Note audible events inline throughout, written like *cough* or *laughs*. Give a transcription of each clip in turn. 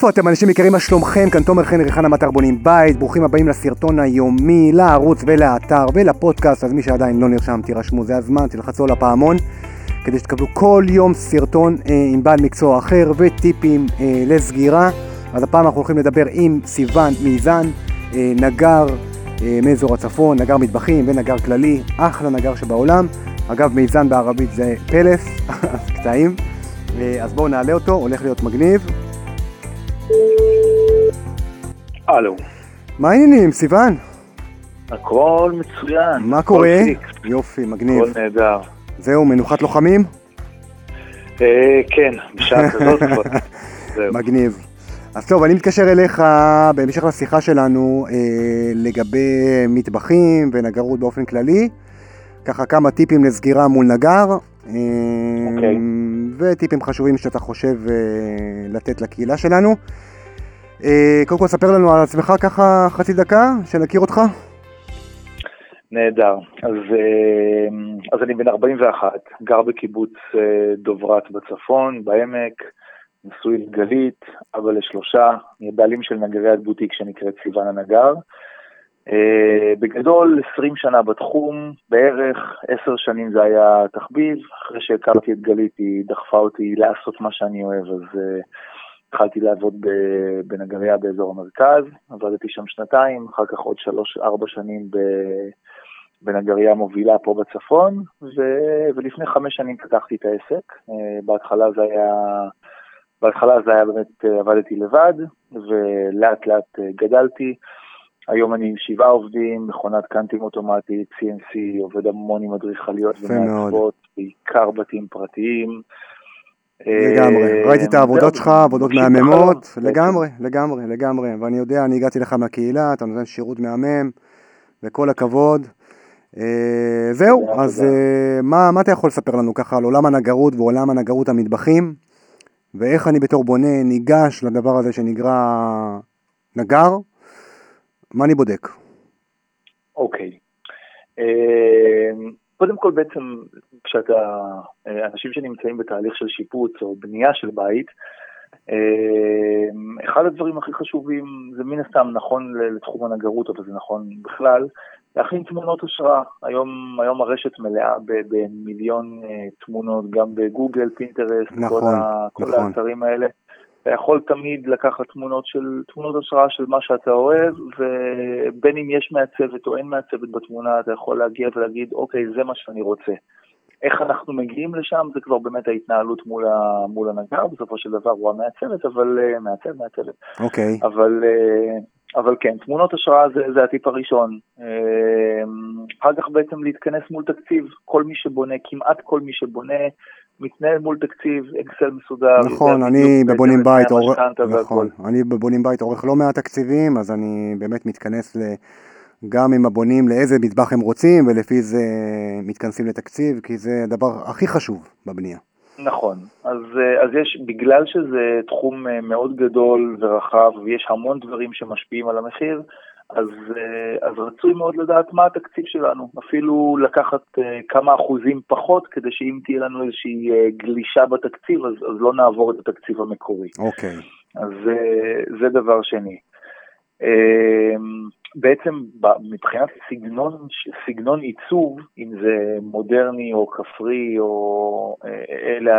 איפה אתם אנשים יקרים, מה שלומכם? כאן תומר חן ריחן המטר בונים בית, ברוכים הבאים לסרטון היומי, לערוץ ולאתר ולפודקאסט, אז מי שעדיין לא נרשם תירשמו, זה הזמן, תלחצו על הפעמון, כדי שתקבלו כל יום סרטון אה, עם בעל מקצוע אחר וטיפים אה, לסגירה. אז הפעם אנחנו הולכים לדבר עם סיון מיזן, אה, נגר אה, מאזור הצפון, נגר מטבחים ונגר כללי, אחלה נגר שבעולם. אגב, מיזן בערבית זה פלס, *laughs* קטעים. אה, אז בואו נעלה אותו, הולך להיות מגניב. הלו, מה העניינים, סיון? הכל מצוין. מה הכל קורה? יופי, מגניב. הכל נהדר. זהו, מנוחת לוחמים? אה, כן, בשעה כזאת כבר. *laughs* מגניב. אז טוב, אני מתקשר אליך בהמשך לשיחה שלנו אה, לגבי מטבחים ונגרות באופן כללי. ככה כמה טיפים לסגירה מול נגר. אה, אוקיי. וטיפים חשובים שאתה חושב אה, לתת לקהילה שלנו. אה, קודם כל ספר לנו על עצמך ככה חצי דקה, שנכיר אותך. נהדר. אז, אה, אז אני בן 41, גר בקיבוץ אה, דוברת בצפון, בעמק, נשוי לגלית, אבא לשלושה, אני הבעלים של נגריית בוטיק שנקראת סיוון הנגר. אה, בגדול 20 שנה בתחום, בערך 10 שנים זה היה תחביב, אחרי שהכרתי את גלית היא דחפה אותי לעשות מה שאני אוהב, אז uh, התחלתי לעבוד בנגריה באזור המרכז, עבדתי שם שנתיים, אחר כך עוד 3-4 שנים בנגריה מובילה פה בצפון, ו- ולפני חמש שנים פתחתי את העסק, uh, בהתחלה זה היה... בהתחלה זה היה באמת, עבדתי לבד, ולאט לאט גדלתי. היום אני עם שבעה עובדים, מכונת קאנטים אוטומטית, CNC, עובד המון עם אדריכליות. ומעצבות, בעיקר בתים פרטיים. לגמרי, אה, ראיתי את העבודות שלך, עבודות מהממות, לגמרי, לגמרי, לגמרי, ואני יודע, אני הגעתי לך מהקהילה, אתה נותן שירות מהמם, וכל הכבוד. אה, זהו, אז. אה, מה מה אתה יכול לספר לנו ככה על עולם הנגרות ועולם הנגרות המטבחים, ואיך אני בתור בונה ניגש לדבר הזה שנקרא נגר, מה אני בודק? אוקיי. אה, קודם כל בעצם כשאתה, אה, אנשים שנמצאים בתהליך של שיפוץ או בנייה של בית, אה, אחד הדברים הכי חשובים, זה מן הסתם נכון לתחום הנגרות, אבל זה נכון בכלל, להכין תמונות השראה. היום, היום הרשת מלאה במיליון תמונות, גם בגוגל, פינטרסט, נכון, כל, ה, כל נכון. האתרים האלה. אתה יכול תמיד לקחת תמונות של תמונות השראה של מה שאתה אוהב, ובין אם יש מעצבת או אין מעצבת בתמונה, אתה יכול להגיע ולהגיד, אוקיי, זה מה שאני רוצה. איך אנחנו מגיעים לשם, זה כבר באמת ההתנהלות מול, ה, מול הנגר, בסופו של דבר הוא המעצבת, אבל uh, מעצב, מעצבת. אוקיי, אבל, אה, אבל כן, תמונות השראה זה, זה הטיפ הראשון. אה, אחר כך בעצם להתכנס מול תקציב. כל מי שבונה, כמעט כל מי שבונה, מתנהל מול תקציב, אקסל מסודר. נכון, אני בבונים בית, עורך- נכון. אני בבונים בית עורך לא מעט תקציבים, אז אני באמת מתכנס ל... גם עם הבונים לאיזה מטבח הם רוצים, ולפי זה מתכנסים לתקציב, כי זה הדבר הכי חשוב בבנייה. נכון, אז, אה, אז יש, בגלל שזה תחום אה, מאוד גדול ורחב ויש המון דברים שמשפיעים על המחיר, אז, אה, אז רצוי מאוד לדעת מה התקציב שלנו, אפילו לקחת אה, כמה אחוזים פחות כדי שאם תהיה לנו איזושהי אה, גלישה בתקציב אז, אז לא נעבור את התקציב המקורי. אוקיי, אז זה, דבר שני. בעצם מבחינת סגנון, סגנון עיצוב, אם זה מודרני או כפרי או אלה,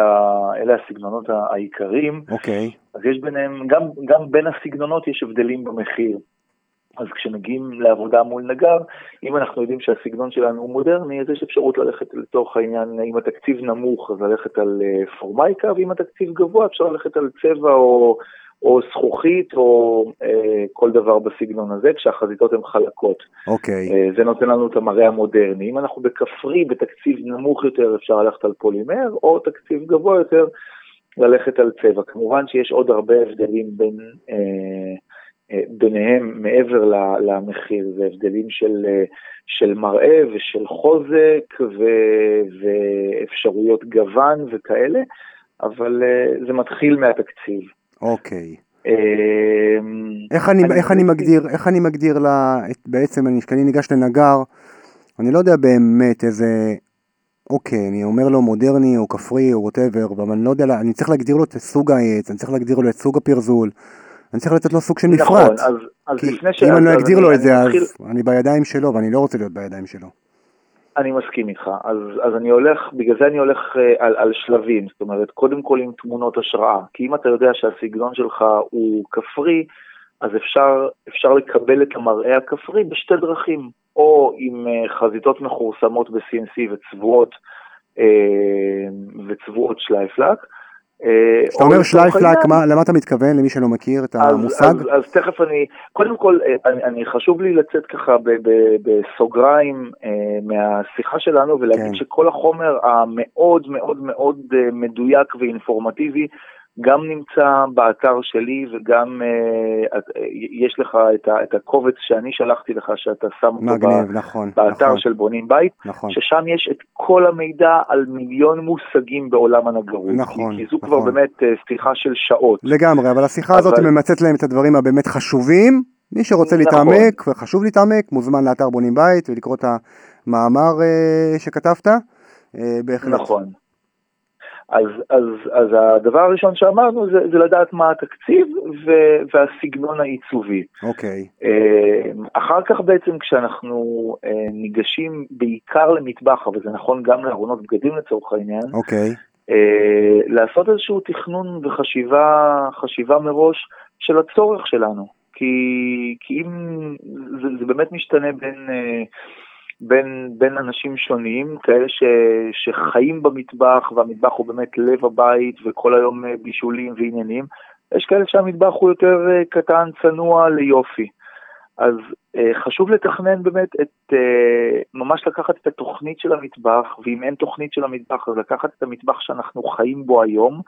אלה הסגנונות העיקריים, אוקיי, אז יש ביניהם, גם, גם בין הסגנונות יש הבדלים במחיר. אז כשמגיעים לעבודה מול נגר, אם אנחנו יודעים שהסגנון שלנו הוא מודרני, אז יש אפשרות ללכת לתוך העניין, אם התקציב נמוך, אז ללכת על אה, פורמייקה, ואם התקציב גבוה, אפשר ללכת על צבע או, או זכוכית או אה, כל דבר בסגנון הזה, כשהחזיתות הן חלקות. אוקיי, אה, זה נותן לנו את המראה המודרני. אם אנחנו בכפרי, בתקציב נמוך יותר, אפשר ללכת על פולימר, או תקציב גבוה יותר, ללכת על צבע. כמובן שיש עוד הרבה הבדלים בין, אה, ביניהם מעבר למחיר, זה הבדלים של, אה, של מראה ושל חוזק ו- ואפשרויות גוון וכאלה, אבל אה, זה מתחיל מהתקציב. אוקיי. אה, איך אני, אני איך אני חושב- מגדיר, איך אני מגדיר לה, את, בעצם, אני, כשאני ניגש לנגר, אני לא יודע באמת איזה, אוקיי, אני אומר לו מודרני או כפרי או ווטאבר, אבל אני לא יודע, אני צריך להגדיר לו את סוג העץ, אני צריך להגדיר לו את סוג הפרזול, אני צריך לתת לו סוג של נכון, מפרט. אז, אז כי לפני ש... אם אני לא אגדיר לו את זה, מתחיל- אז אני בידיים שלו, ואני לא רוצה להיות בידיים שלו. אני מסכים איתך, אז, אז אני הולך, בגלל זה אני הולך אה, על, על שלבים, זאת אומרת, קודם כל עם תמונות השראה, כי אם אתה יודע שהסגנון שלך הוא כפרי, אז אפשר, אפשר לקבל את המראה הכפרי בשתי דרכים, או עם אה, חזיתות מכורסמות ב-CNC וצבועות, אה, וצבועות שלייפלק. אה, כשאתה או אומר מה- למה אתה מתכוון, למי שלא מכיר את המושג? אז, אז תכף אני, קודם כל, אה, אני, אני חשוב לי לצאת ככה ב, ב, בסוגריים אה, מהשיחה שלנו ולהגיד כן. שכל החומר המאוד מאוד מאוד מדויק ואינפורמטיבי גם נמצא באתר שלי וגם אה, אה, יש לך את, ה, את הקובץ שאני שלחתי לך שאתה שם אותו ב, מגניב, נכון, באתר נכון, של בונים בית, נכון. ששם יש את כל המידע על מיליון מושגים בעולם הנגרות. נכון, כי, כי זו נכון. כבר באמת אה, שיחה של שעות. לגמרי, אבל השיחה הזאת אבל- ממצאת להם את הדברים הבאמת חשובים. מי שרוצה נכון. להתעמק, וחשוב להתעמק, מוזמן לאתר בונים בית ולקרוא את המאמר אה, שכתבת. אה, בהחלט. נכון. אז, אז, אז הדבר הראשון שאמרנו זה, זה לדעת מה התקציב ו, והסגנון העיצובי. אוקיי, אה, אחר כך בעצם כשאנחנו אה, ניגשים בעיקר למטבח, אבל זה נכון גם לארונות בגדים לצורך העניין, אוקיי, אה, לעשות איזשהו תכנון וחשיבה חשיבה מראש של הצורך שלנו. כי, כי אם זה, זה באמת משתנה בין, בין, בין אנשים שונים, כאלה ש, שחיים במטבח, והמטבח הוא באמת לב הבית וכל היום אה, בישולים ועניינים, יש כאלה שהמטבח הוא יותר אה, קטן, צנוע, ליופי. אז אה, חשוב לתכנן באמת את, אה, ממש לקחת את התוכנית של המטבח, ואם אין תוכנית של המטבח, אז לקחת את המטבח שאנחנו חיים בו היום,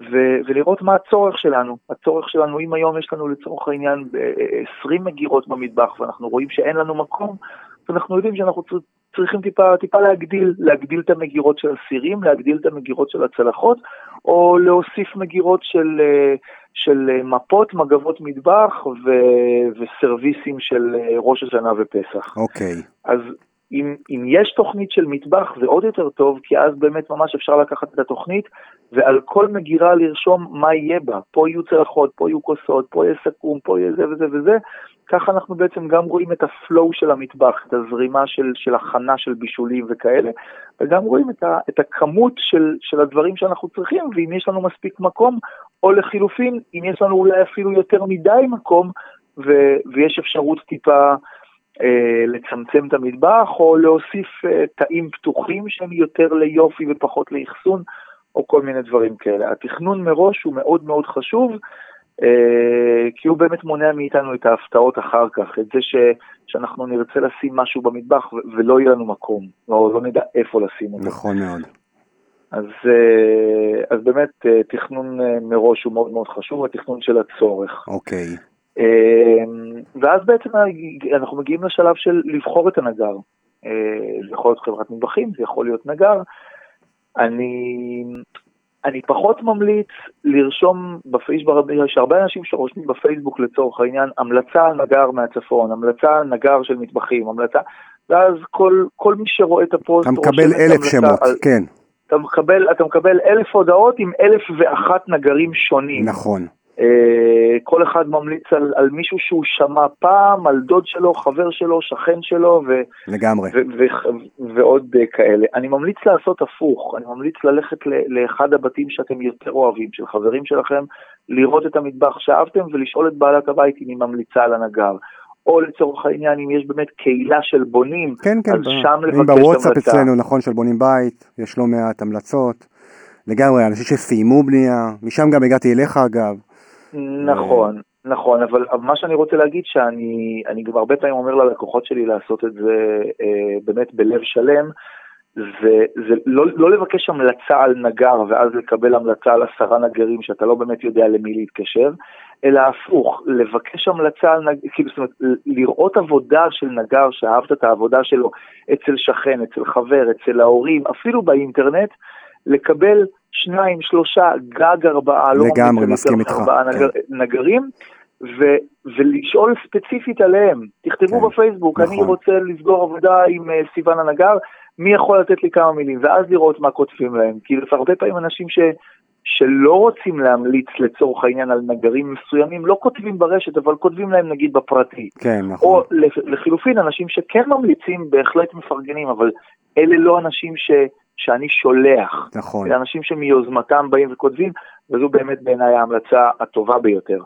ו- ולראות מה הצורך שלנו. הצורך שלנו, אם היום יש לנו לצורך העניין אה, 20 מגירות במטבח, ואנחנו רואים שאין לנו מקום, אנחנו יודעים שאנחנו צר- צריכים טיפה, טיפה להגדיל, להגדיל את המגירות של הסירים, להגדיל את המגירות של הצלחות, או להוסיף מגירות של, אה, של אה, מפות, מגבות מטבח ו- וסרוויסים של אה, ראש השנה ופסח. אוקיי. אז אם, אם יש תוכנית של מטבח זה עוד יותר טוב, כי אז באמת ממש אפשר לקחת את התוכנית ועל כל מגירה לרשום מה יהיה בה. פה יהיו צלחות, פה יהיו כוסות, פה יהיה סכו"ם, פה יהיה זה וזה וזה. ככה אנחנו בעצם גם רואים את הפלואו של המטבח, את הזרימה של, של הכנה של בישולים וכאלה, וגם רואים את, ה, את הכמות של, של הדברים שאנחנו צריכים, ואם יש לנו מספיק מקום, או לחילופין, אם יש לנו אולי אפילו יותר מדי מקום, ו, ויש אפשרות טיפה לצמצם את המטבח, או להוסיף אה, תאים פתוחים שהם יותר ליופי ופחות לאחסון, או כל מיני דברים כאלה. התכנון מראש הוא מאוד מאוד חשוב, אה, כי הוא באמת מונע מאיתנו את ההפתעות אחר כך, את זה ש, שאנחנו נרצה לשים משהו במטבח ולא יהיה לנו מקום, או לא נדע איפה לשים אותו. נכון מאוד. אז, אה, אז באמת אה, תכנון אה, מראש הוא מאוד מאוד חשוב, התכנון של הצורך. אוקיי. אה, ואז בעצם אנחנו מגיעים לשלב של לבחור את הנגר. אה, זה יכול להיות חברת מטבחים, זה יכול להיות נגר. אני, אני פחות ממליץ לרשום בפייסבוק, יש הרבה אנשים שרושמים בפייסבוק לצורך העניין, המלצה על נגר מהצפון, המלצה על נגר של מטבחים, המלצה, ואז כל, כל מי שרואה את הפוסט, אתה מקבל אלף שמות, על- כן, אתה מקבל, אתה מקבל אלף הודעות עם אלף ואחת נגרים שונים. נכון. אה, כל אחד ממליץ על, על מישהו שהוא שמע פעם, על דוד שלו, חבר שלו, שכן שלו, ו, לגמרי. ו, ו, ועוד אה, כאלה. אני ממליץ לעשות הפוך, אני ממליץ ללכת ל, לאחד הבתים שאתם יותר אוהבים, של חברים שלכם, לראות את המטבח שאהבתם ולשאול את בעלת הבית אם היא ממליצה על הנגר. או לצורך העניין, אם יש באמת קהילה של בונים, כן, כן, אז ב- שם אם לבקש בוואטסאפ המלצה. אצלנו, נכון, של בונים בית, יש לא מעט המלצות. לגמרי, אנשים שסיימו בנייה, משם גם הגעתי אליך אגב. נכון, נכון, אבל מה שאני רוצה להגיד שאני אני גם הרבה פעמים אומר ללקוחות שלי לעשות את זה אה, באמת בלב שלם, זה, זה לא, לא לבקש המלצה על נגר ואז לקבל המלצה על עשרה נגרים שאתה לא באמת יודע למי להתקשר, אלא הפוך, לבקש המלצה על נגר, כאילו זאת אומרת, לראות עבודה של נגר שאהבת את העבודה שלו אצל שכן, אצל חבר, אצל ההורים, אפילו באינטרנט, לקבל שניים, שלושה, גג ארבעה, לא לגמרי, מסכים איתך, מארבעה כן. נגר, נגרים, ו, ולשאול ספציפית עליהם. תכתבו כן, בפייסבוק, נכון. אני רוצה לסגור עבודה עם אה, סיוון הנגר, מי יכול לתת לי כמה מילים, ואז לראות מה כותבים להם. כי הרבה פעמים אנשים ש... שלא רוצים להמליץ לצורך העניין על נגרים מסוימים, לא כותבים ברשת, אבל כותבים להם נגיד בפרטי. כן, נכון. או לחילופין, אנשים שכן ממליצים בהחלט מפרגנים, אבל אלה לא אנשים ש, שאני שולח. נכון. אלה אנשים שמיוזמתם באים וכותבים, וזו באמת בעיניי ההמלצה הטובה ביותר.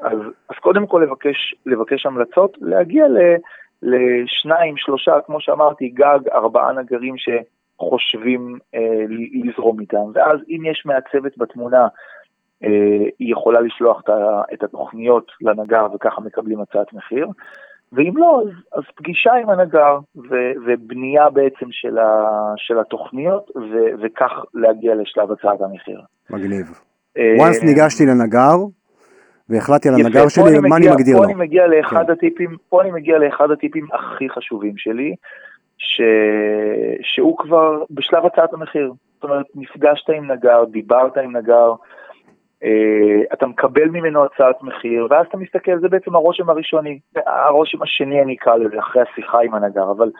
אז, אז קודם כל לבקש, לבקש המלצות, להגיע ל, לשניים, שלושה, כמו שאמרתי, גג, ארבעה נגרים שחושבים אה, לזרום איתם. ואז אם יש מעצבת בתמונה, אה, היא יכולה לשלוח את התוכניות לנגר וככה מקבלים הצעת מחיר. ואם לא, אז, אז פגישה עם הנגר ו, ובנייה בעצם של, ה, של התוכניות ו, וכך להגיע לשלב הצעת המחיר. מגניב. once ניגשתי לנגר, והחלטתי על הנגר שלי, מה אני מגדיר פה לו. אני מגיע לאחד כן. הטיפים, פה אני מגיע לאחד הטיפים הכי חשובים שלי, ש... שהוא כבר בשלב הצעת המחיר. זאת אומרת, נפגשת עם נגר, דיברת עם נגר, אה, אתה מקבל ממנו הצעת מחיר, ואז אתה מסתכל, זה בעצם הרושם הראשוני, הרושם השני אני אקרא לזה, אחרי השיחה עם הנגר, אבל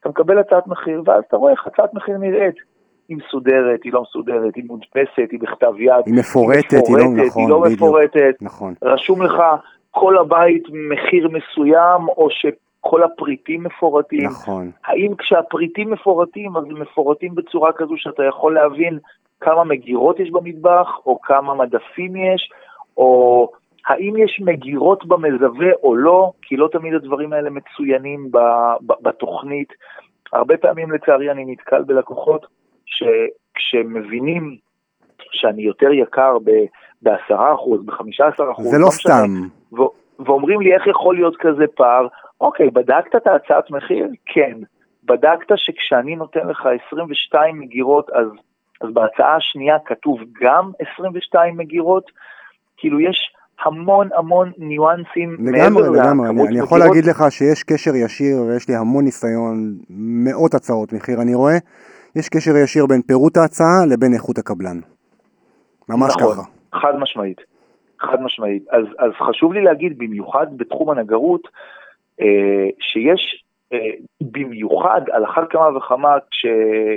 אתה מקבל הצעת מחיר, ואז אתה רואה איך הצעת מחיר נראית. היא מסודרת, היא לא מסודרת, היא מודפסת, היא בכתב יד, היא מפורטת, היא, מפורטת, היא לא, נכון, היא לא בדיוק, מפורטת, נכון. רשום לך כל הבית מחיר מסוים, או שכל הפריטים מפורטים. נכון. האם כשהפריטים מפורטים, אז הם מפורטים בצורה כזו שאתה יכול להבין כמה מגירות יש במטבח, או כמה מדפים יש, או האם יש מגירות במזווה או לא, כי לא תמיד הדברים האלה מצוינים בתוכנית. הרבה פעמים לצערי אני נתקל בלקוחות שכשמבינים שאני יותר יקר ב-10%, ב-15%, זה לא, לא סתם. ו- ואומרים לי איך יכול להיות כזה פער, אוקיי, בדקת את ההצעת מחיר? כן. בדקת שכשאני נותן לך 22 מגירות, אז, אז בהצעה השנייה כתוב גם 22 מגירות? כאילו יש המון המון ניואנסים לגמרי, לגמרי, אני, אני יכול להגיד לך שיש קשר ישיר ויש לי המון ניסיון, מאות הצעות מחיר אני רואה, יש קשר ישיר בין פירוט ההצעה לבין איכות הקבלן. ממש נכון, ככה. חד משמעית. חד משמעית. אז, אז חשוב לי להגיד, במיוחד בתחום הנגרות, אה, שיש במיוחד על אחת כמה וכמה כש,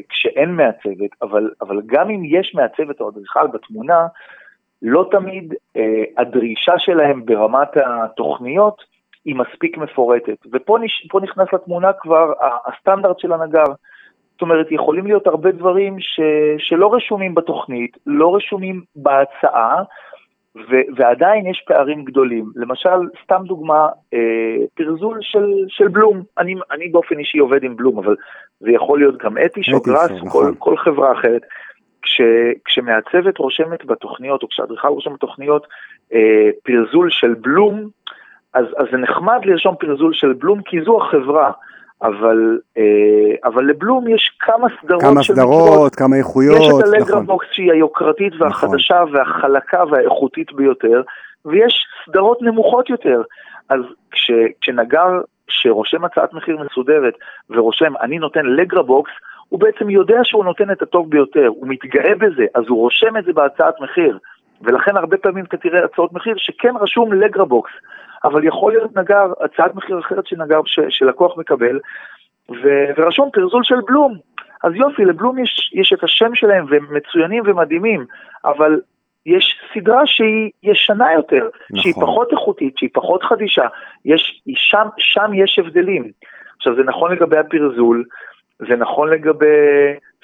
כשאין מעצבת, אבל, אבל גם אם יש מעצבת או אדריכל בתמונה, לא תמיד אה, הדרישה שלהם ברמת התוכניות היא מספיק מפורטת. ופה נש, נכנס לתמונה כבר הסטנדרט של הנגר. זאת אומרת, יכולים להיות הרבה דברים ש, שלא רשומים בתוכנית, לא רשומים בהצעה, ו, ועדיין יש פערים גדולים. למשל, סתם דוגמה, אה, פרזול של, של בלום. אני, אני באופן אישי עובד עם בלום, אבל זה יכול להיות גם אתיש או גראס, כל, נכון. כל חברה אחרת. כש, כשמעצבת רושמת בתוכניות, או כשאדריכל רושם בתוכניות אה, פרזול של בלום, אז, אז זה נחמד לרשום פרזול של בלום, כי זו החברה. אבל, אה, אבל לבלום יש כמה סדרות כמה סדרות. כמה איכויות, יש את הלגרבוקס נכון. שהיא היוקרתית והחדשה נכון. והחלקה והאיכותית ביותר, ויש סדרות נמוכות יותר. אז כש, כשנגר שרושם הצעת מחיר מסודרת ורושם אני נותן לגרבוקס, הוא בעצם יודע שהוא נותן את הטוב ביותר, הוא מתגאה בזה, אז הוא רושם את זה בהצעת מחיר. ולכן הרבה פעמים אתה תראה הצעות מחיר שכן רשום לגרבוקס. אבל יכול להיות נגר, הצעת מחיר אחרת של נגר ש, שלקוח מקבל, ו, ורשום פרזול של בלום. אז יופי, לבלום יש, יש את השם שלהם והם מצוינים ומדהימים, אבל יש סדרה שהיא ישנה יותר, נכון. שהיא פחות איכותית, שהיא פחות חדישה, יש, שם, שם יש הבדלים. עכשיו זה נכון לגבי הפרזול, זה נכון לגבי,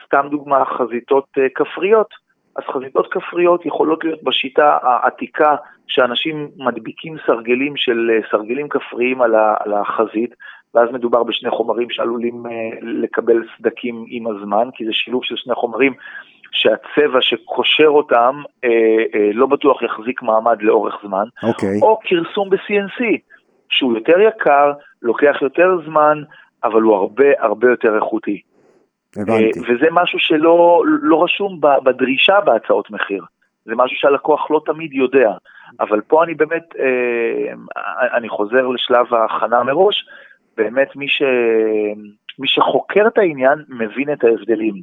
סתם דוגמה, חזיתות uh, כפריות. אז חזיתות כפריות יכולות להיות בשיטה העתיקה שאנשים מדביקים סרגלים של אה, סרגלים כפריים על, החזית, ואז מדובר בשני חומרים שעלולים אה, לקבל סדקים עם הזמן, כי זה שילוב של שני חומרים שהצבע שקושר אותם אה, אה, לא בטוח יחזיק מעמד לאורך זמן, okay. אוקיי. או כרסום ב-CNC, שהוא יותר יקר, לוקח יותר זמן, אבל הוא הרבה הרבה יותר איכותי. הבנתי. וזה משהו שלא לא רשום בדרישה בהצעות מחיר. זה משהו שהלקוח לא תמיד יודע. אבל פה אני באמת, אה, אני חוזר לשלב ההכנה מראש, באמת מי, ש, מי שחוקר את העניין מבין את ההבדלים.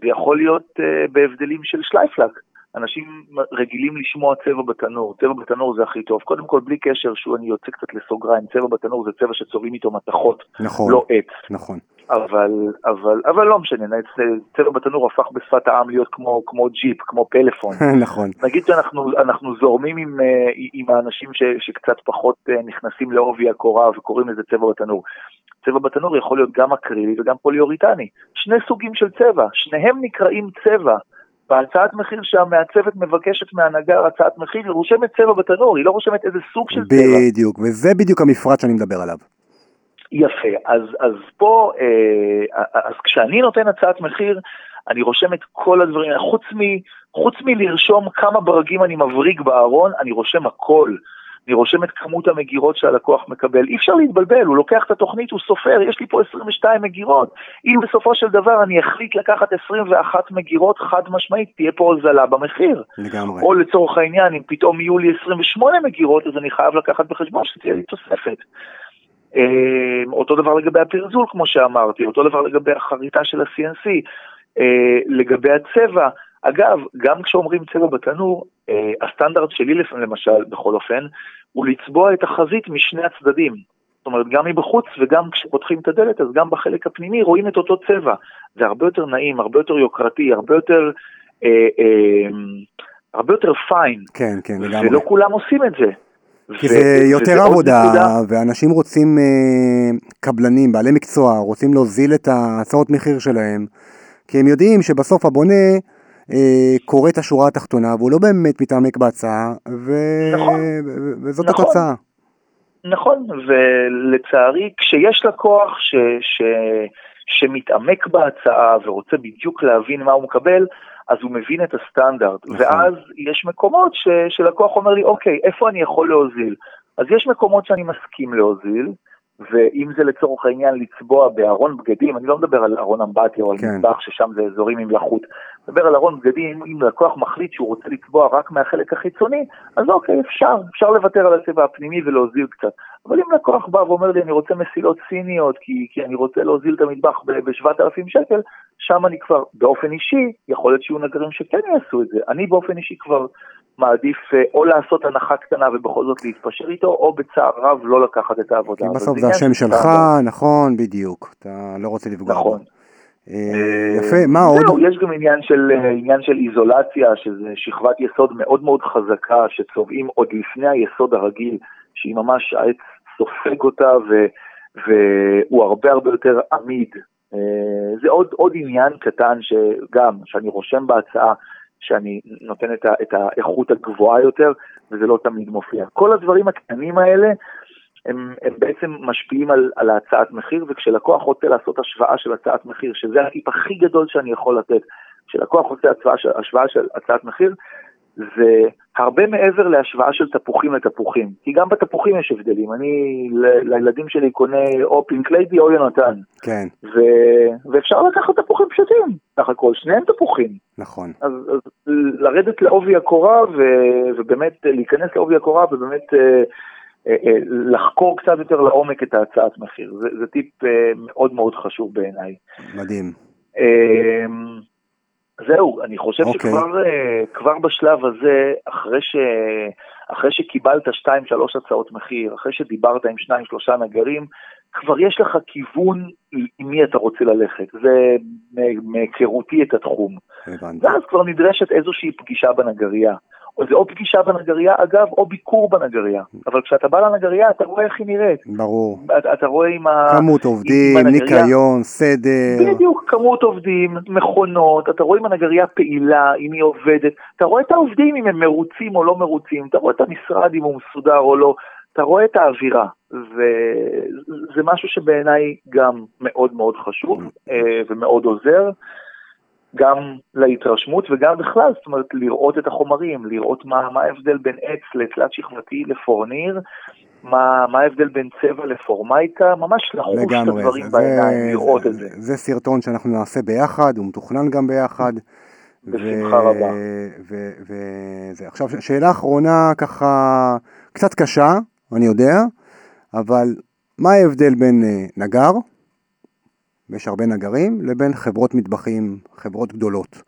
זה יכול להיות אה, בהבדלים של שלייפלק. אנשים רגילים לשמוע צבע בתנור, צבע בתנור זה הכי טוב. קודם כל, בלי קשר, שהוא אני יוצא קצת לסוגריים, צבע בתנור זה צבע שצובעים איתו מתכות, נכון, לא עץ. נכון. אבל, אבל, אבל לא משנה, צבע בתנור הפך בשפת העם להיות כמו, כמו ג'יפ, כמו פלאפון. *laughs* נכון. נגיד שאנחנו זורמים עם, אה, עם האנשים ש, שקצת פחות אה, נכנסים לעובי הקורה וקוראים לזה צבע בתנור. צבע בתנור יכול להיות גם אקרילי וגם פוליאוריטני. שני סוגים של צבע, שניהם נקראים צבע. בהצעת מחיר שהמעצבת מבקשת מהנגר הצעת מחיר, היא רושמת צבע בתנור, היא לא רושמת איזה סוג של צבע. בדיוק, וזה בדיוק המפרט שאני מדבר עליו. יפה, אז, אז פה, אה, אז כשאני נותן הצעת מחיר, אני רושם את כל הדברים, חוץ, מ, חוץ מלרשום כמה ברגים אני מבריג בארון, אני רושם הכל. אני רושם את כמות המגירות שהלקוח מקבל. אי אפשר להתבלבל, הוא לוקח את התוכנית, הוא סופר, יש לי פה 22 מגירות. אם בסופו של דבר אני אחליט לקחת 21 מגירות, חד משמעית, תהיה פה הוזלה במחיר. לגמרי. או לצורך העניין, אם פתאום יהיו לי 28 מגירות, אז אני חייב לקחת בחשבון שתהיה לי תוספת. אמ, אותו דבר לגבי הפרזול, כמו שאמרתי, אותו דבר לגבי החריטה של ה-CNC, אה, לגבי הצבע. אגב, גם כשאומרים צבע בתנור, אה, הסטנדרט שלי למשל, בכל אופן, הוא לצבוע את החזית משני הצדדים. זאת אומרת, גם מבחוץ וגם כשפותחים את הדלת, אז גם בחלק הפנימי רואים את אותו צבע. זה הרבה יותר נעים, הרבה יותר יוקרתי, הרבה יותר... אה, אה, הרבה יותר פיין. כן, כן, לגמרי. ולא כולם עושים את זה. כי זה יותר עבודה, ואנשים רוצים, אה, קבלנים, בעלי מקצוע, רוצים להוזיל את ההצעות מחיר שלהם, כי הם יודעים שבסוף הבונה אה, קורא את השורה התחתונה, והוא לא באמת מתעמק בהצעה, ו... נכון, וזאת נכון. התוצאה. נכון, ולצערי, כשיש לקוח ש... ש... שמתעמק בהצעה ורוצה בדיוק להבין מה הוא מקבל, אז הוא מבין את הסטנדרט. נכון. ואז יש מקומות ש, שלקוח אומר לי, אוקיי, איפה אני יכול להוזיל? אז יש מקומות שאני מסכים להוזיל, ואם זה לצורך העניין לצבוע בארון בגדים, אני לא מדבר על ארון אמבטיה או על כן. מטבח ששם זה אזורים עם לחות, מדבר על ארון בגדים, אם לקוח מחליט שהוא רוצה לצבוע רק מהחלק החיצוני, אז אוקיי, אפשר, אפשר לוותר על הצבע הפנימי ולהוזיל קצת. אבל אם לקוח בא ואומר לי, אני רוצה מסילות סיניות, כי, כי אני רוצה להוזיל את המטבח ב-7,000 שקל, שם אני כבר, באופן אישי, יכול להיות שיהיו נגרים שכן יעשו את זה. אני באופן אישי כבר מעדיף אה, או לעשות הנחה קטנה ובכל זאת להתפשר איתו, או בצער רב לא לקחת את העבודה. כי בסוף זה השם שלך, נכון, בדיוק, אתה לא רוצה לפגוע. נכון. אה, יפה, מה עוד? יש גם עניין של, אה, עניין של איזולציה, שזה שכבת יסוד מאוד מאוד חזקה, שצובעים עוד לפני היסוד הרגיל, שהיא ממש, העץ סופג אותה, ו, והוא הרבה הרבה יותר עמיד. זה עוד, עוד עניין קטן שגם, שאני רושם בהצעה, שאני נותן את, ה, את האיכות הגבוהה יותר, וזה לא תמיד מופיע. כל הדברים הקטנים האלה, הם, הם בעצם משפיעים על, על ההצעת מחיר, וכשלקוח רוצה לעשות השוואה של הצעת מחיר, שזה הטיפ הכי גדול שאני יכול לתת, כשלקוח רוצה השוואה של, השוואה של הצעת מחיר, זה הרבה מעבר להשוואה של תפוחים לתפוחים, כי גם בתפוחים יש הבדלים. אני ל, לילדים שלי קונה או פינק ליידי או יונתן. כן. ו, ואפשר לקחת תפוחים פשוטים, סך הכל, שניהם תפוחים. נכון. אז, אז לרדת לעובי הקורה ו, ובאמת להיכנס לעובי הקורה ובאמת... אה, לחקור קצת יותר לעומק את ההצעת מחיר, זה, זה טיפ אה, מאוד מאוד חשוב בעיניי. מדהים. אה, זהו, אני חושב okay. אוקיי. שכבר כבר בשלב הזה, אחרי, ש, אחרי שקיבלת 2-3 הצעות מחיר, אחרי שדיברת עם 2-3 נגרים, כבר יש לך כיוון עם מי אתה רוצה ללכת, זה מהיכרותי את התחום. הבנתי. ואז כבר נדרשת איזושהי פגישה בנגרייה. או זה או פגישה בנגרייה, אגב, או ביקור בנגרייה. אבל כשאתה בא לנגרייה, אתה רואה איך היא נראית. ברור. אתה, אתה רואה עם ה... כמות עובדים, עם ניקיון, סדר. בדיוק, כמות עובדים, מכונות, אתה רואה אם הנגרייה פעילה, אם היא עובדת. אתה רואה את העובדים אם הם מרוצים או לא מרוצים, אתה רואה את המשרד אם הוא מסודר או לא. אתה רואה את האווירה, וזה משהו שבעיניי גם מאוד מאוד חשוב אה, ומאוד עוזר. גם להתרשמות וגם בכלל, זאת אומרת, לראות את החומרים, לראות מה, מה ההבדל בין עץ לתלת שכבתי לפורניר, מה, מה ההבדל בין צבע לפורמייקה, ממש לחוש לגמרי, את הדברים זה, בעיניים, לראות את זה. זה סרטון שאנחנו נעשה ביחד, הוא מתוכנן גם ביחד. בשמחה ו- רבה. וזה. עכשיו, שאלה אחרונה ככה, קצת קשה, אני יודע, אבל מה ההבדל בין אה, נגר, ויש הרבה נגרים, לבין חברות מטבחים, חברות גדולות.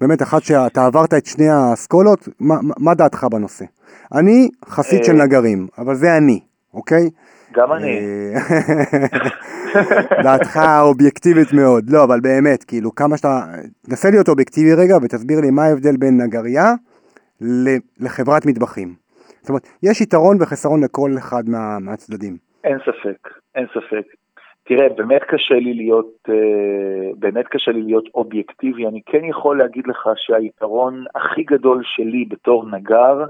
באמת, אחת שאתה עברת את שני האסכולות, מה, מה דעתך בנושא? אני חסיד של אה. נגרים, אבל זה אני, אוקיי? גם אני. *laughs* דעתך אובייקטיבית מאוד. לא, אבל באמת, כאילו, כמה שאתה... תנסה להיות אובייקטיבי רגע ותסביר לי מה ההבדל בין נגרייה לחברת מטבחים. זאת אומרת, יש יתרון וחסרון לכל אחד מה, מהצדדים. אין ספק, אין ספק. תראה, באמת קשה לי להיות, אה, באמת קשה לי להיות אובייקטיבי. אני כן יכול להגיד לך שהיתרון הכי גדול שלי בתור נגר,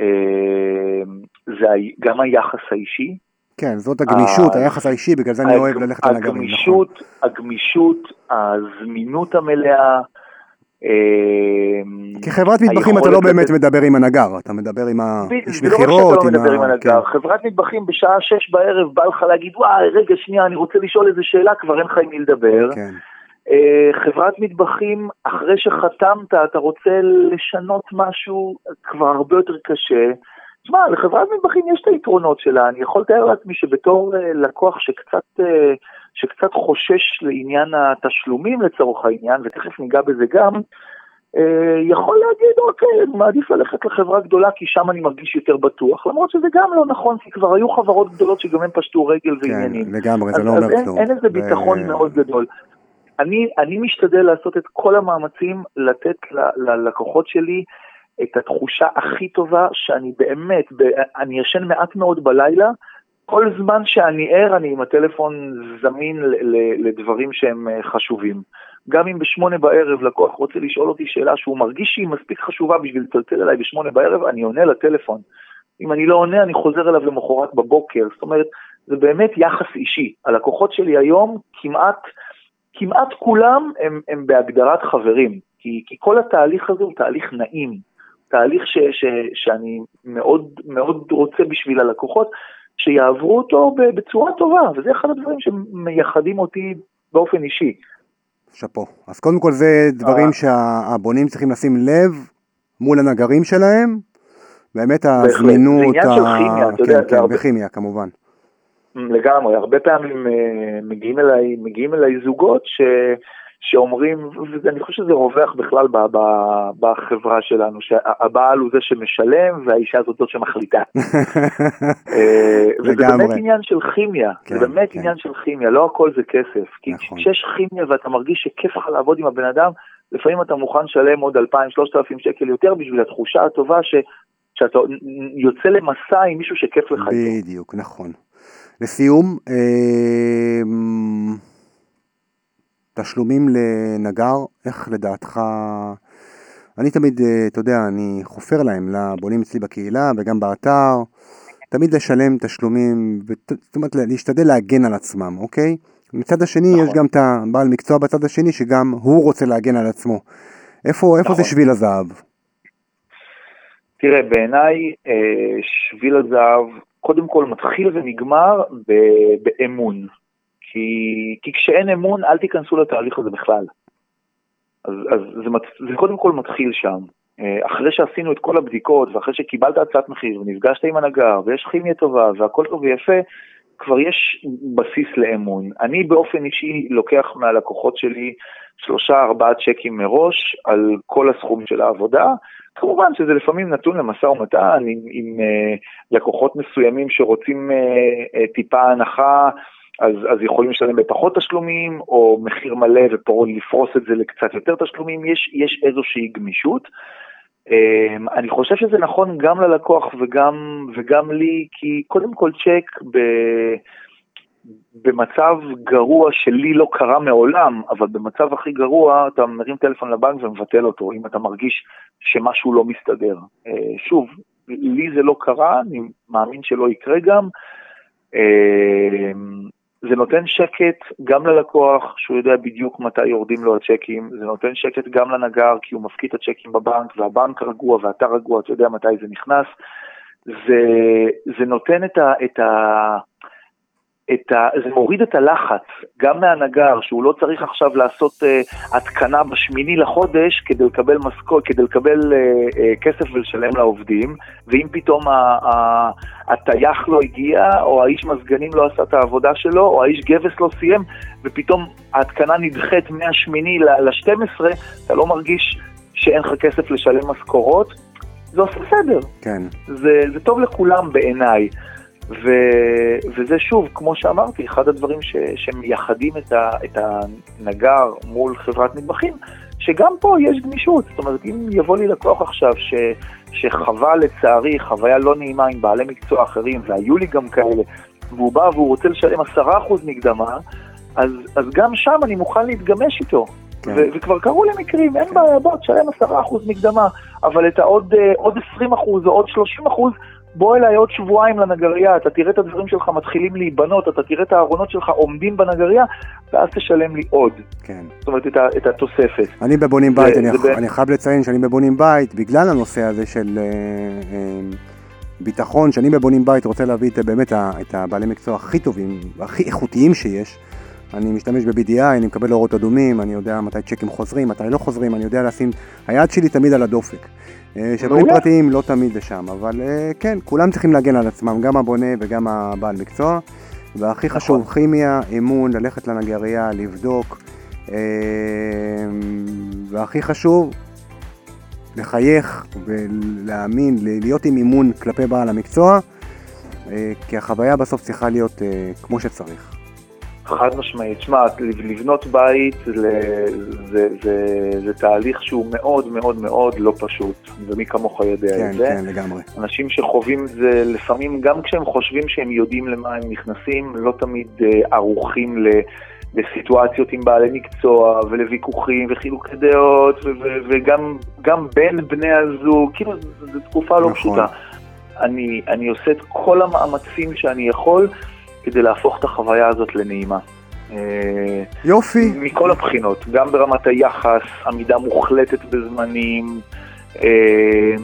אה, זה גם היחס האישי. כן, זאת הגמישות, היחס האישי, בגלל זה אני אוהב ללכת על הגרים, נכון. הגמישות, הזמינות המלאה, כחברת מטבחים אתה לא באמת מדבר עם הנגר, אתה מדבר עם האיש מכירות, עם ה... כן. חברת מטבחים בשעה שש בערב בא לך להגיד וואי רגע שנייה אני רוצה לשאול איזה שאלה כבר אין לך עם מי לדבר. כן. אה, חברת מטבחים אחרי שחתמת אתה רוצה לשנות משהו כבר הרבה יותר קשה. תשמע לחברת מטבחים יש את היתרונות שלה אני יכול לתאר לעצמי שבתור אה, לקוח שקצת אה, שקצת חושש לעניין התשלומים לצורך העניין, ותכף ניגע בזה גם, אה, יכול להגיד, אוקיי, אני מעדיף ללכת לחברה גדולה כי שם אני מרגיש יותר בטוח, למרות שזה גם לא נכון, כי כבר היו חברות גדולות שגם הן פשטו רגל כן, ועניינים. כן, לגמרי, זה לא אומר כלום. אין איזה ביטחון ו... מאוד גדול. אני, אני משתדל לעשות את כל המאמצים לתת ללקוחות שלי את התחושה הכי טובה שאני באמת, אני ישן מעט מאוד בלילה, כל זמן שאני ער, אני עם הטלפון זמין לדברים שהם אה, חשובים. גם אם בשמונה בערב לקוח רוצה לשאול אותי שאלה שהוא מרגיש שהיא מספיק חשובה בשביל לצלצל אליי בשמונה בערב, אני עונה לטלפון. אם אני לא עונה, אני חוזר אליו למחרת בבוקר. זאת אומרת, זה באמת יחס אישי. הלקוחות שלי היום, כמעט, כמעט כולם הם, הם בהגדרת חברים. כי, כי כל התהליך הזה הוא תהליך נעים. תהליך ש, ש, שאני מאוד מאוד רוצה בשביל הלקוחות, שיעברו אותו בצורה טובה, וזה אחד הדברים שמייחדים אותי באופן אישי. שאפו. אז קודם כל זה דברים אה. שהבונים צריכים לשים לב מול הנגרים שלהם, באמת הזמינות, זה עניין של כימיה, אתה יודע, כן, כן, בכימיה כמובן. לגמרי, הרבה פעמים אה, מגיעים אליי, מגיעים אליי זוגות ש... שאומרים, ואני חושב שזה רווח בכלל בחברה שלנו, שהבעל הוא זה שמשלם והאישה הזאת זאת שמחליטה. *laughs* אה, וזה באמת עניין של כימיה, זה כן, באמת כן. עניין של כימיה, לא הכל זה כסף. כי נכון. כשיש כימיה ואתה מרגיש שכיף לך לעבוד עם הבן אדם, לפעמים אתה מוכן לשלם עוד 2,000-3,000 שקל יותר בשביל התחושה הטובה ש... שאתה יוצא למסע עם מישהו שכיף לך. בדיוק, נכון. לסיום, אה... תשלומים לנגר, איך לדעתך... אני תמיד, אה, אתה יודע, אני חופר להם, לבונים אצלי בקהילה וגם באתר, תמיד לשלם תשלומים, זאת אומרת להשתדל להגן על עצמם, אוקיי? מצד השני נכון. יש גם את הבעל מקצוע בצד השני שגם הוא רוצה להגן על עצמו. איפה, איפה נכון. זה שביל הזהב? תראה, בעיניי אה, שביל הזהב קודם כל מתחיל ונגמר באמון. כי, כי כשאין אמון, אל תיכנסו לתהליך הזה בכלל. אז, אז זה, זה קודם כל מתחיל שם. אה, אחרי שעשינו את כל הבדיקות, ואחרי שקיבלת הצעת מחיר, ונפגשת עם הנגר, ויש כימיה טובה, והכל טוב ויפה, כבר יש בסיס לאמון. אני באופן אישי לוקח מהלקוחות שלי שלושה ארבעה צ'קים מראש על כל הסכום של העבודה. כמובן שזה לפעמים נתון למשא ומתן עם, עם uh, לקוחות מסוימים שרוצים uh, uh, טיפה הנחה אז, אז יכולים לשלם בפחות תשלומים, או מחיר מלא ופה לפרוס את זה לקצת יותר תשלומים, יש, יש איזושהי גמישות. Um, אני חושב שזה נכון גם ללקוח וגם, וגם לי, כי קודם כל צ'ק ב, במצב גרוע שלי לא קרה מעולם, אבל במצב הכי גרוע אתה מרים טלפון לבנק ומבטל אותו, אם אתה מרגיש שמשהו לא מסתדר. Uh, שוב, לי זה לא קרה, אני מאמין שלא יקרה גם. זה נותן שקט גם ללקוח, שהוא יודע בדיוק מתי יורדים לו הצ'קים, זה נותן שקט גם לנגר, כי הוא מפקיד את הצ'קים בבנק, והבנק רגוע ואתה רגוע, אתה יודע מתי זה נכנס. זה, זה נותן את ה... את ה את ה, זה מוריד את הלחץ, גם מהנגר, שהוא לא צריך עכשיו לעשות uh, התקנה בשמיני לחודש כדי לקבל משכורת, כדי לקבל uh, uh, כסף ולשלם לעובדים, ואם פתאום הטייח לא הגיע, או האיש מזגנים לא עשה את העבודה שלו, או האיש גבס לא סיים, ופתאום ההתקנה נדחית מהשמיני ל-12, אתה לא מרגיש שאין לך כסף לשלם משכורות, זה עושה סדר. כן. זה, זה טוב לכולם בעיניי. ו, וזה שוב, כמו שאמרתי, אחד הדברים ש, שמייחדים את, ה, את הנגר מול חברת מטבחים, שגם פה יש גמישות. זאת אומרת, אם יבוא לי לקוח עכשיו ש, שחווה לצערי חוויה לא נעימה עם בעלי מקצוע אחרים, והיו לי גם כאלה, והוא בא והוא רוצה לשלם 10% מקדמה, אז, אז גם שם אני מוכן להתגמש איתו. כן. ו- וכבר קרו לי מקרים, אין בעיה, בוא, תשלם 10% מקדמה, אבל את העוד אה, עוד 20% או עוד 30%, בוא אליי עוד שבועיים לנגרייה, אתה תראה את הדברים שלך מתחילים להיבנות, אתה תראה את הארונות שלך עומדים בנגרייה, ואז תשלם לי עוד. כן. זאת אומרת, את, ה, את התוספת. אני בבונים בית, זה, אני, זה אני חייב לציין שאני בבונים בית, בגלל הנושא הזה של... אה, אה, ביטחון, שאני בבונים בית רוצה להביא את, באמת את הבעלי מקצוע הכי טובים, הכי איכותיים שיש. אני משתמש ב-BDI, אני מקבל אורות אדומים, אני יודע מתי צ'קים חוזרים, מתי לא חוזרים, אני יודע לשים, היד שלי תמיד על הדופק. אה, שבונים פרטיים לא תמיד זה שם, אבל אה, כן, כולם צריכים להגן על עצמם, גם הבונה וגם הבעל מקצוע. והכי נכון. חשוב, כימיה, אמון, ללכת לנגרייה, לבדוק. אה, והכי חשוב, לחייך ולהאמין, להיות עם אימון כלפי בעל המקצוע, כי החוויה בסוף צריכה להיות כמו שצריך. חד משמעית. שמע, לבנות בית זה, זה, זה, זה תהליך שהוא מאוד מאוד מאוד לא פשוט, ומי כמוך יודע כן, את זה. כן, כן, לגמרי. אנשים שחווים את זה לפעמים, גם כשהם חושבים שהם יודעים למה הם נכנסים, לא תמיד uh, ערוכים ל... לסיטואציות עם בעלי מקצוע ולוויכוחים וחילוקי דעות וגם בין בני הזוג, כאילו זו תקופה לא נכון. פשוטה. אני, אני עושה את כל המאמצים שאני יכול כדי להפוך את החוויה הזאת לנעימה. אה, יופי. מכל הבחינות, גם ברמת היחס, עמידה מוחלטת בזמנים, אה,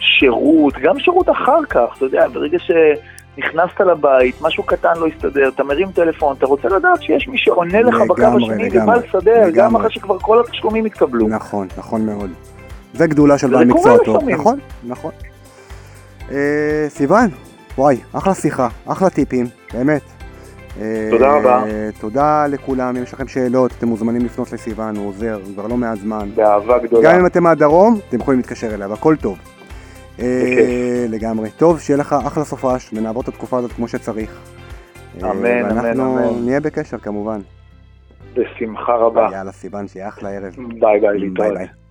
שירות, גם שירות אחר כך, אתה יודע, ברגע שנכנסת לבית, משהו קטן לא הסתדר, אתה מרים טלפון, אתה רוצה לדעת שיש מי שעונה לך בקו השני ובא לסדר, גם אחרי שכבר כל התשלומים התקבלו. נכון, נכון מאוד. זה גדולה של בעל מקצוע טוב. נכון, נכון. אה, סיוון, וואי, אחלה שיחה, אחלה טיפים, באמת. תודה אה, רבה. תודה לכולם, אם יש לכם שאלות, אתם מוזמנים לפנות לסיוון, הוא עוזר כבר לא מעט זמן. באהבה גדולה. גם אם אתם מהדרום, אתם יכולים להתקשר אליו, הכל טוב. אה, לגמרי. טוב, שיהיה לך אחלה סופש, ונעבור את התקופה הזאת כמו שצריך. אה, אמן, אמן, אמן. ואנחנו נהיה בקשר כמובן. בשמחה רבה. יאללה, סיוון, שיהיה אחלה ערב. ביי ביי, להתראות. ביי ביי.